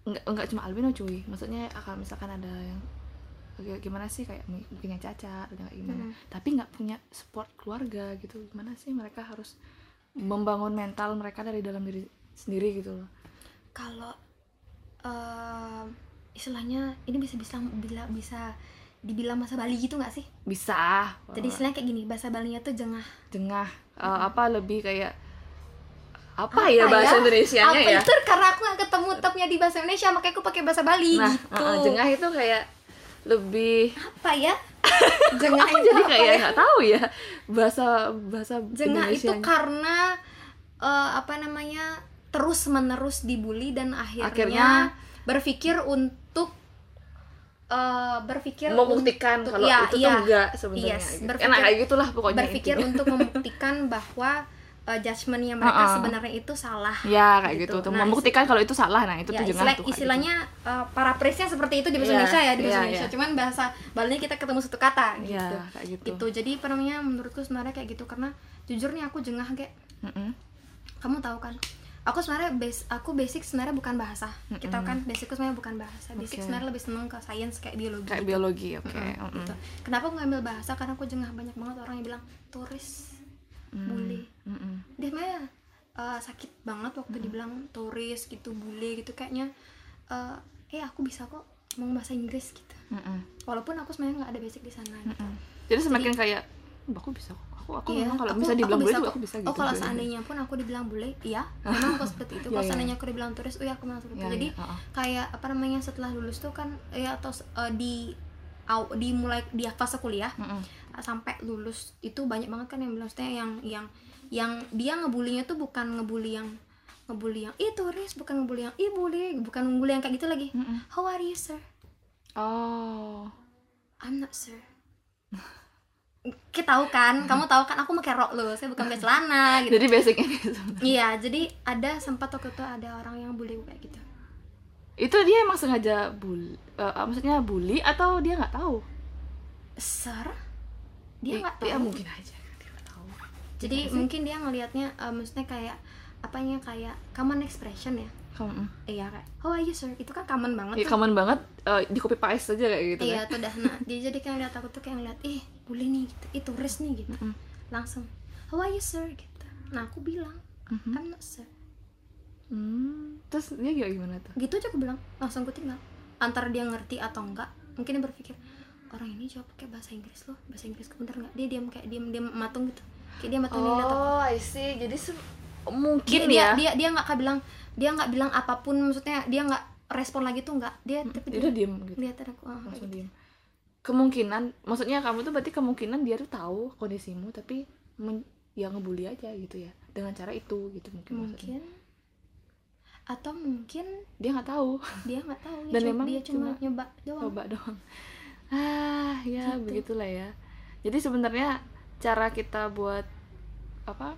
nggak nggak cuma albino cuy maksudnya kalau misalkan ada yang gimana sih kayak mungkin yang cacat atau kayak gimana Mm. tapi nggak punya support keluarga gitu gimana sih mereka harus membangun mental mereka dari dalam diri sendiri gitu loh kalau em, istilahnya ini bisa bisa bila bisa dibilang masa Bali gitu nggak sih? bisa Jadi istilahnya kayak gini, bahasa Balinya tuh jengah. jengah eh, apa lebih kayak apa, ya bahasa Indonesia Apa ya itu karena aku nggak ketemu tapnya di bahasa Indonesia, makanya aku pakai bahasa Bali nah gitu. eh, jengah itu kayak lebih Apa ya? *laughs* jengah aku itu jadi apa kayak ya? nggak tahu ya bahasa bahasa Jengah itu Indonesianya. karena eh, apa namanya terus menerus dibully dan akhirnya, Akhirnya- berpikir untuk eh, berpikir membuktikan untuk- kalau iya, itu iya. tuh enggak sebenarnya Yes, gitu. berpikir- enak kayak gitulah pokoknya berpikir intinya. untuk membuktikan *laughs* bahwa uh, judgementnya mereka Uh-uh. sebenarnya itu salah. ya kayak gitu, gitu. Nah, membuktikan kalau itu salah nah itu Ya, tuh jengah istilah, tuh kayak istilahnya uh, paraphrase-nya seperti itu di bahasa Iya, Indonesia ya di bahasa iya, Indonesia. iya. Cuman bahasa Bali kita ketemu satu kata gitu. gitu. ya kayak gitu, Gitu. Jadi namanya menurutku sebenarnya kayak gitu karena jujur nih aku jengah kayak Mm-mm. kamu tahu kan. Aku sebenarnya base aku basic sebenarnya bukan bahasa. Kita kan basicku sebenarnya bukan bahasa. Basic Oke. sebenarnya lebih seneng ke sains kayak biologi. kayak gitu. biologi oke Mm-mm, mm-mm. gitu. Kenapa aku ngambil bahasa? Karena aku jengah banyak banget orang yang bilang turis, Mm, bully. mm-mm. dia sebenarnya uh, sakit banget waktu dibilang turis gitu bule gitu kayaknya uh, eh aku bisa kok ngomong bahasa Inggris gitu Mm-mm. walaupun aku sebenarnya nggak ada basic di sana gitu. Mm-mm. jadi semakin kayak "Oh, aku bisa kok aku aku Iya, memang kalau aku- aku dibilang bisa juga kok. aku bisa gitu Oh kalau seandainya pun aku dibilang bule, iya, *laughs* memang aku seperti itu. Iya, Kalau iya. seandainya aku dibilang turis, oh ya aku memang seperti itu. Jadi ya, uh-uh. kayak apa namanya setelah lulus tuh kan ya atau eh, di aw, di mulai di fase kuliah Mm-mm. sampai lulus itu banyak banget kan yang bilang yang yang yang dia ngebulinya tuh bukan ngebully yang ngebully yang ih turis bukan ngebully yang ih bully bukan ngebully yang kayak gitu lagi Mm-mm. how are you sir oh I'm not sir *laughs* kita tahu kan? Kamu tahu kan? Aku pakai rok loh. Saya bukan pakai celana *laughs* gitu. Jadi basicnya gitu. Iya jadi ada sempat waktu itu ada orang yang bully kayak gitu. Itu dia emang sengaja bully maksudnya bully atau dia nggak tahu? Sir dia I- nggak tahu. ya mungkin aja. Dia nggak tahu. Jadi mungkin dia ngelihatnya eh, maksudnya kayak apanya kayak common expression ya? Kamu iya kayak how are you sir. Itu kan common banget ya tuh. common banget eh, di copy paste aja kayak gitu iya kan. tuh dah. Nah dia jadi kayak ngeliat aku tuh kayak ngeliat ih boleh nih gitu ih turis nih gitu. Mm-mm. langsung how are you sir? gitu. Nah aku bilang Mhm. I'm not sir. Hmm, terus dia gimana gimana tuh? Gitu aja aku bilang langsung aku tinggal. Antara dia ngerti atau enggak mungkin dia berpikir orang ini jawab pakai bahasa Inggris loh bahasa Inggris bener nggak dia diam kayak diam diam matung gitu. Kayak dia matung dia oh I see. Jadi se- dia, mungkin dia, ya. dia dia nggak kayak bilang dia nggak bilang apa pun maksudnya dia nggak respon lagi tuh nggak dia tapi dia dia diem gitu? lihat aku kayak langsung gitu. diem kemungkinan maksudnya kamu tuh berarti kemungkinan dia tuh tahu kondisimu tapi men- ya ngebully aja gitu ya dengan cara itu gitu mungkin, maksudnya. mungkin. Atau mungkin dia nggak tahu. dia nggak tahu *laughs* Dan memang dia cuma, cuma nyoba doang. coba doang. Ah ya Gitu. begitulah ya. Jadi sebenarnya cara kita buat apa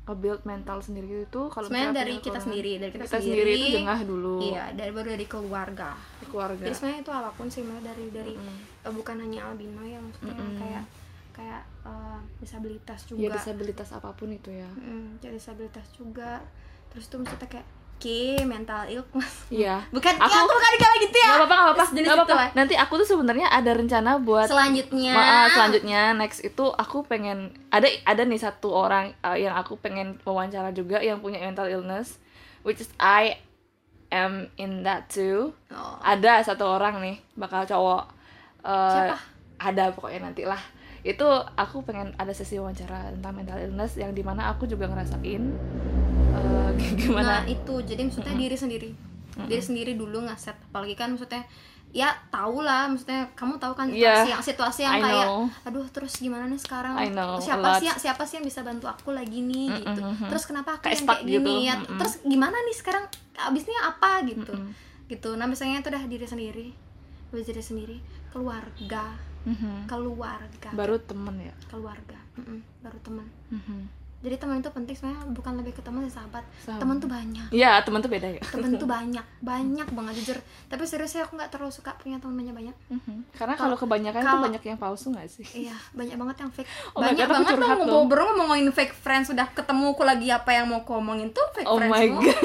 nge-build mental sendiri itu kalau sebenarnya dari kita sendiri dari kita, kita sendiri. itu jengah dulu. Iya dari baru dari keluarga. Keluarga. Jadi sebenarnya itu apa pun sih Mbak, dari dari Mm. eh, bukan hanya albino ya maksudnya Mm-mm. kayak kayak eh, disabilitas juga. ya disabilitas apa pun itu ya. Mm, jadi disabilitas juga. Terus tuh maksudnya kayak Ki mental illness. Iya. Bukan Aku- aku, aku bukan kayak gitu ya. Nggak apa-apa nggak apa-apa itu apa-apa. nanti aku tuh sebenarnya ada rencana buat selanjutnya. Ma- ah, selanjutnya. Next itu aku pengen ada ada nih satu orang uh, yang aku pengen wawancara juga yang punya mental illness which is I am in that too. Oh, ada satu orang nih bakal cowok. Uh, Siapa? ada pokoknya nanti lah itu aku pengen ada sesi wawancara tentang mental illness yang di mana aku juga ngerasain *laughs* uh, nah gimana itu. Jadi maksudnya diri sendiri. Diri sendiri dulu ngeset. Apalagi kan maksudnya ya tau lah maksudnya kamu tahu kan situasi Yeah, yang situasi yang I kayak know. aduh terus gimana nih sekarang? I know, siapa sih yang- siapa sih yang bisa bantu aku lagi nih? Mm-mm, gitu. mm-mm. terus kenapa aku Kayak yang kayak gini gitu, ya? Mm-mm. terus gimana nih sekarang? Abisnya apa? Gitu. Mm-mm. gitu. Nah misalnya itu udah diri sendiri. Udah diri sendiri. Keluarga. Mhm. keluarga. Baru temen ya? Keluarga. Mm-mm, baru teman Mhm. Jadi teman itu penting sebenarnya bukan lebih ke teman sih sahabat teman tuh banyak Iya temen tuh beda ya temen tuh *laughs* banyak banyak banget jujur tapi seriusnya aku nggak terlalu suka punya teman banyak banyak Mhm. Karena kalau kebanyakan tuh kalau- banyak yang palsu gak sih? iya banyak banget yang fake Oh banyak God, banget dong. ngobrol ngomongin fake friends sudah ketemu aku lagi apa yang mau aku omongin tuh fake Oh friends my god.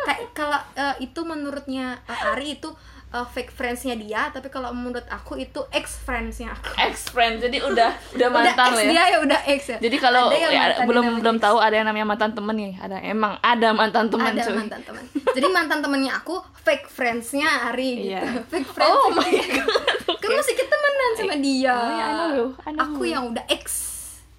kayak kalau eh, itu menurutnya eh, Ari itu eh, fake friendsnya dia tapi kalau menurut aku itu ex friendsnya aku. Ex friend, jadi *laughs* udah udah udah mantan ex lah ya. dia ya udah ex ya. Jadi kalau ya, mantan belum belum tahu ada yang namanya mantan temen nih, ada emang ada mantan teman ada cuy. mantan teman jadi mantan temennya aku fake friendsnya Ari gitu. Iya. *laughs* fake friends Oh my god. kan masih kita temenan sama dia. Oh, iya, I know I know aku yang udah ex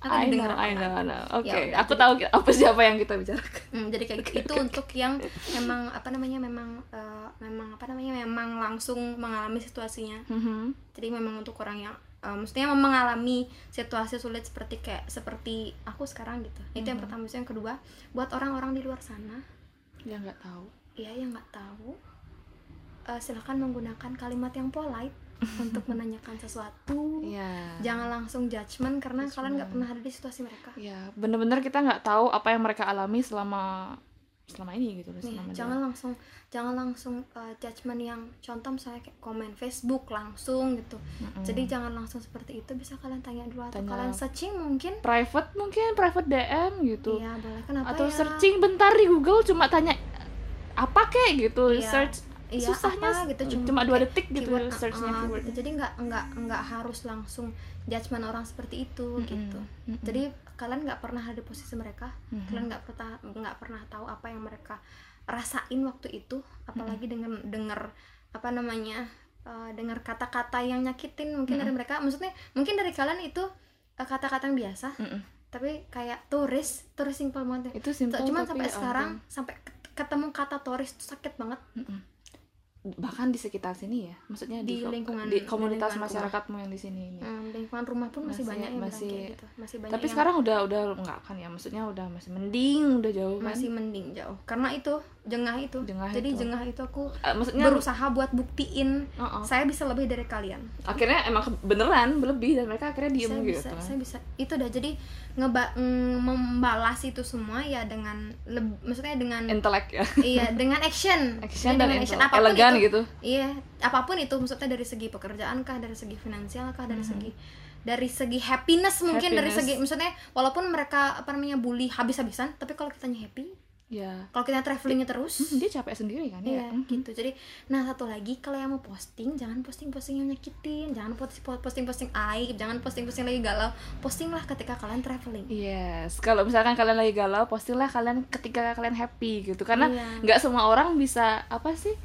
I know, dengar I know, I know. Oke, Ya udah, aku jadi- tahu apa siapa yang kita bicarakan. Hmm, jadi kayak gitu itu untuk yang memang apa namanya memang eh, memang apa namanya memang langsung mengalami situasinya Mhm. jadi memang untuk orang yang eh, maksudnya mengalami situasi sulit seperti kayak seperti aku sekarang gitu itu yang pertama Terus yang kedua buat orang-orang di luar sana Ya nggak tahu. ya yang nggak tahu eh, silahkan menggunakan kalimat yang polite untuk menanyakan sesuatu Iya. jangan langsung judgement karena kalian nggak pernah ada di situasi mereka Ya, bener-bener kita nggak tahu apa yang mereka alami selama selama ini gitu loh. Nih, selama dia- jangan langsung jangan langsung uh, judgement yang contoh misalnya kayak komen Facebook langsung gitu. Mm-mm. Jadi jangan langsung seperti itu bisa kalian tanya dulu atau Tanya. kalian searching mungkin. private mungkin private DM gitu. Iya, boleh kenapa atau ya? searching bentar di Google cuma tanya apa kek gitu Iya. search Iya, susahnya apa gitu cuma, dua kayak detik gitu keyword, searchnya uh, keyword gitu. Jadi nggak nggak nggak harus langsung judgement orang seperti itu Mm-mm. gitu. Mm-mm. Jadi kalian nggak pernah ada di posisi mereka, Mhm. kalian nggak pernah nggak pernah tahu apa yang mereka rasain waktu itu, apalagi dengan dengar apa namanya uh, dengar kata-kata yang nyakitin mungkin dari mereka, maksudnya mungkin dari kalian itu eh, kata-kata yang biasa Mm-mm. tapi kayak turis turis simple banget ya. itu simple cuman sampai ya sekarang ampun. sampai ket- ketemu kata turis itu sakit banget Mm-mm. Bahkan di sekitar sini ya maksudnya di, Di lingkungan- di komunitas lingkungan rumah. masyarakatmu yang di sini ini. Hmm, lingkungan rumah pun masih, Masih- banyak yang masih- gitu. Masih banyak tapi yang sekarang udah udah enggak kan ya maksudnya udah masih mending udah jauh kan? Masih mending jauh. Karena itu jengah itu. Jengah jadi itu. jengah itu aku Eh, maksudnya berusaha buat buktiin Oh, oh. saya bisa lebih dari kalian. Akhirnya emang beneran lebih dan mereka akhirnya diem saya gitu bisa saya bisa itu dah. Jadi ngeba membalas itu semua ya dengan maksudnya dengan intelek ya. Iya dengan action. *laughs* Action dan dengan intelek Apa pun elegan itu, gitu. Iya apa pun itu maksudnya dari segi pekerjaan kah dari segi finansial kah dari segi dari segi happiness mungkin dari Hmm. Happiness. segi maksudnya walaupun mereka apa namanya bully habis-habisan tapi kalau kitanya happy ya kalau kita travelingnya terus Hmm, dia capek sendiri kan Iya, ya Mhm. gitu. Jadi, nah satu lagi kalau yang mau posting, jangan posting-posting yang nyakitin, jangan post- posting-posting aib, jangan posting-posting lagi galau. Postinglah ketika kalian traveling. Yes, kalau misalkan kalian lagi galau, postinglah kalian ketika kalian happy gitu. Karena Iya. nggak semua orang bisa apa sih?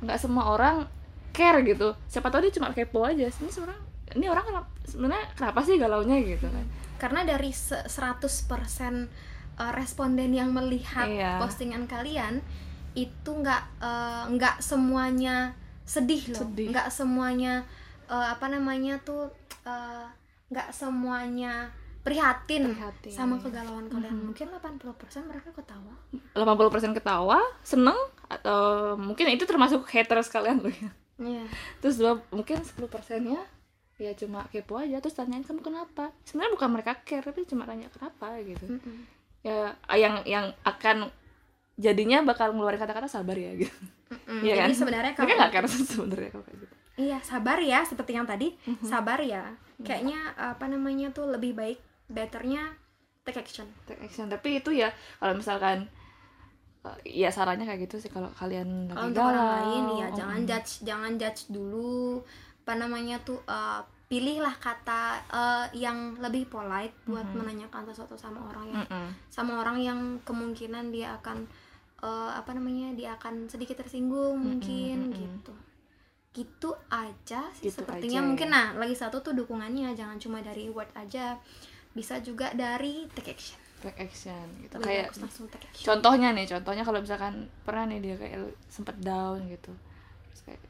Nggak semua orang care gitu. Siapa tahu dia cuma kepo aja. Ini seorang, ini orang kenapa- sebenarnya kenapa sih galaunya gitu kan? Karena dari se- 100% eh, responden yang melihat Iya. postingan kalian itu nggak eh, nggak semuanya sedih loh, nggak semuanya eh, apa namanya tuh nggak semuanya prihatin, Prihatin. sama kegalauan kalian. Mungkin 80% mereka ketawa. 80% ketawa, seneng atau mungkin itu termasuk haters kalian loh ya. Iya. Terus dua, mungkin 10 persennya ya cuma kepo aja terus tanyain kamu kenapa sebenarnya bukan mereka care tapi cuma tanya kenapa gitu Mm-mm. Ya yang yang akan jadinya bakal ngeluarin kata-kata sabar ya gitu Mm, Iya Jadi kan? sebenarnya kalau nggak care *laughs* sebenarnya kalau kayak gitu iya sabar ya seperti yang tadi Mhm. sabar ya. Kayaknya apa namanya tuh lebih baik betternya take action. take action tapi itu ya kalau misalkan eh, ya sarannya kayak gitu sih kalau kalian lagi Kalau untuk orang galau, lain ya oh, jangan judge jangan judge dulu apa namanya tuh eh, pilihlah kata eh, yang lebih polite buat Mhm. menanyakan sesuatu sama orang yang mm-mm. sama orang yang kemungkinan dia akan eh, apa namanya dia akan sedikit tersinggung mungkin mm-mm. gitu. Gitu aja sih Gitu sepertinya. aja mungkin ya. nah lagi satu tuh dukungannya jangan cuma dari word aja. Bisa juga dari take action. Take action gitu. Lebih kayak langsung take action. contohnya nih contohnya kalau misalkan pernah nih dia kayak sempet down gitu. Terus kayak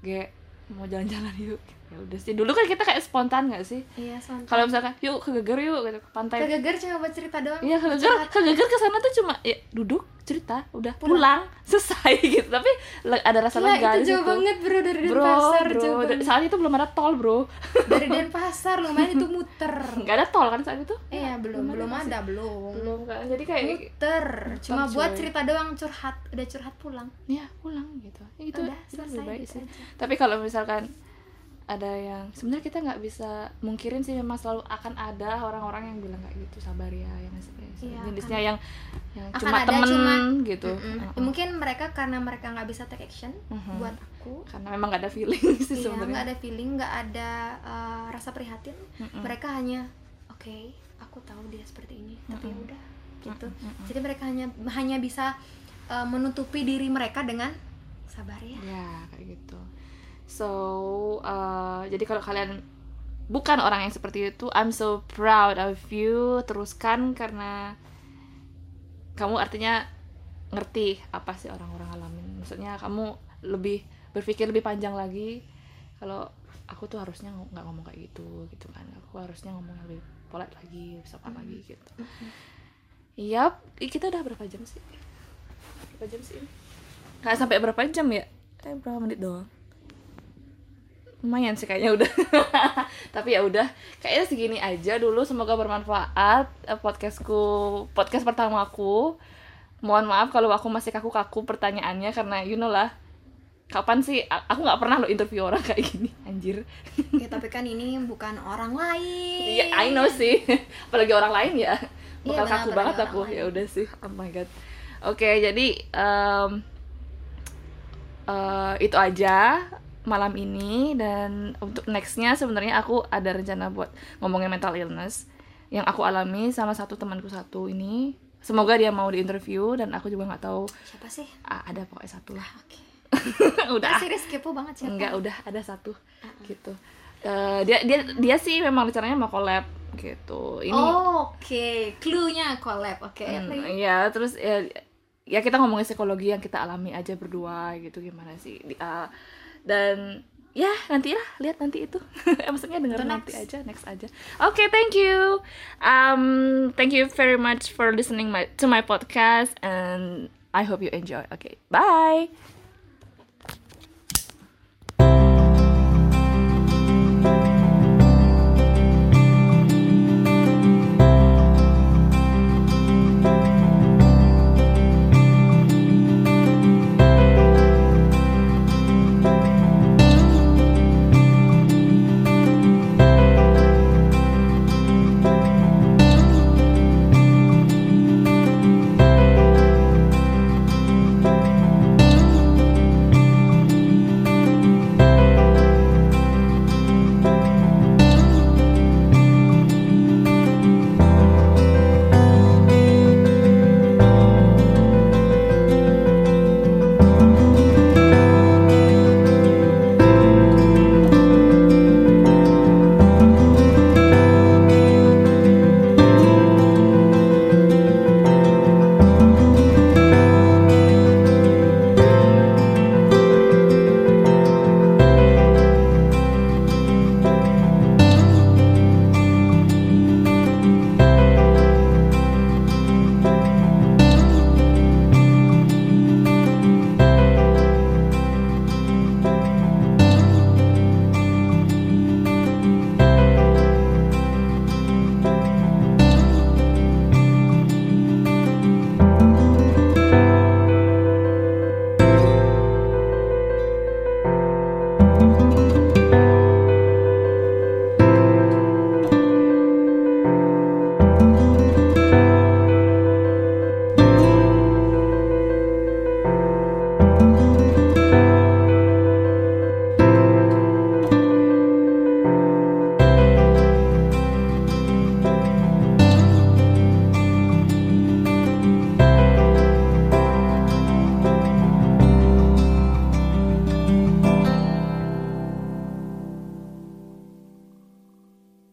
gue mau jalan-jalan yuk ya udah sih. Dulu kan kita kayak spontan nggak sih? Iya santai kalau misalkan yuk ke Geger yuk gitu. Ke pantai. Kegeger cuma buat cerita doang. Iya ke Geger. Ke Geger ke sana tuh cuma ya duduk cerita udah pulang, *laughs* selesai gitu. Tapi ada rasa Gila, lega di itu jauh situ. banget bro dari bro Denpasar bro. jauh Da- banget. saat itu belum ada tol bro. Dari *laughs* Denpasar lumayan itu muter. Nggak ada tol kan saat itu? Iya belum belum masih- ada belum. Belum kan jadi kayak muter. Cuma buat cerita doang curhat udah curhat pulang. Ya pulang gitu. Ya, itu Udah, selesai lebih baik gitu sih. aja. tapi kalau misalkan ada yang sebenarnya kita nggak bisa mungkirin sih memang selalu akan ada orang-orang yang bilang kayak gitu sabar ya yang Iya, jenisnya yang yang Akan cuma ada, temen cuma- gitu Mm-mm. Uh-uh. mungkin mereka karena mereka nggak bisa take action Mhm. buat aku karena memang nggak ada feeling sih iya nggak sebenarnya ada feeling nggak ada uh, rasa prihatin Mm-mm. mereka hanya oke aku tahu dia seperti ini tapi Mm-mm. udah gitu jadi mereka hanya hanya bisa uh, menutupi diri mereka dengan sabar ya ya kayak gitu so uh, jadi kalau kalian bukan orang yang seperti itu I'm so proud of you teruskan karena kamu artinya ngerti apa sih orang-orang alamin maksudnya kamu lebih berpikir lebih panjang lagi kalau aku tuh harusnya ng- nggak ngomong kayak gitu gitu kan aku harusnya ngomong lebih polite lagi sopan lagi gitu Yap, Ih, kita udah berapa jam sih? Berapa jam sih ini? Nggak sampai berapa jam ya? Eh, berapa menit doang? Lumayan sih kayaknya udah. *laughs* Tapi ya udah, kayaknya segini aja dulu. Semoga bermanfaat eh, podcastku, podcast pertamaku. Mohon maaf kalau aku masih kaku-kaku pertanyaannya karena you know lah. Kapan sih aku nggak pernah lo interview orang kayak gini, anjir. ya tapi kan ini bukan orang lain Iya, I know sih. *laughs* Apalagi orang lain ya. Iya, Bakal benar, kaku banget aku. lain. Ya udah sih. Oh my god. Oke, jadi em, eh, itu aja malam ini dan untuk nextnya sebenarnya aku ada rencana buat ngomongin mental illness yang aku alami sama satu temanku satu ini. Semoga dia mau diinterview dan aku juga nggak tahu siapa sih ah, ada pokoknya satu lah. oke *laughs* udah Nggak, serius kepo banget siapa Enggak, udah ada satu gitu. Eh, dia dia dia sih memang rencananya mau collab gitu ini Oh, Oke, clue-nya collab. Oke. Hmm, ya terus ya, ya kita ngomongin psikologi yang kita alami aja berdua gitu gimana sih Di- ah, dan ya nanti lah lihat nanti itu. *laughs* Maksudnya dengar nanti aja next aja. Oke thank you. Um thank you very much for listening my to my podcast and I hope you enjoy. Okay bye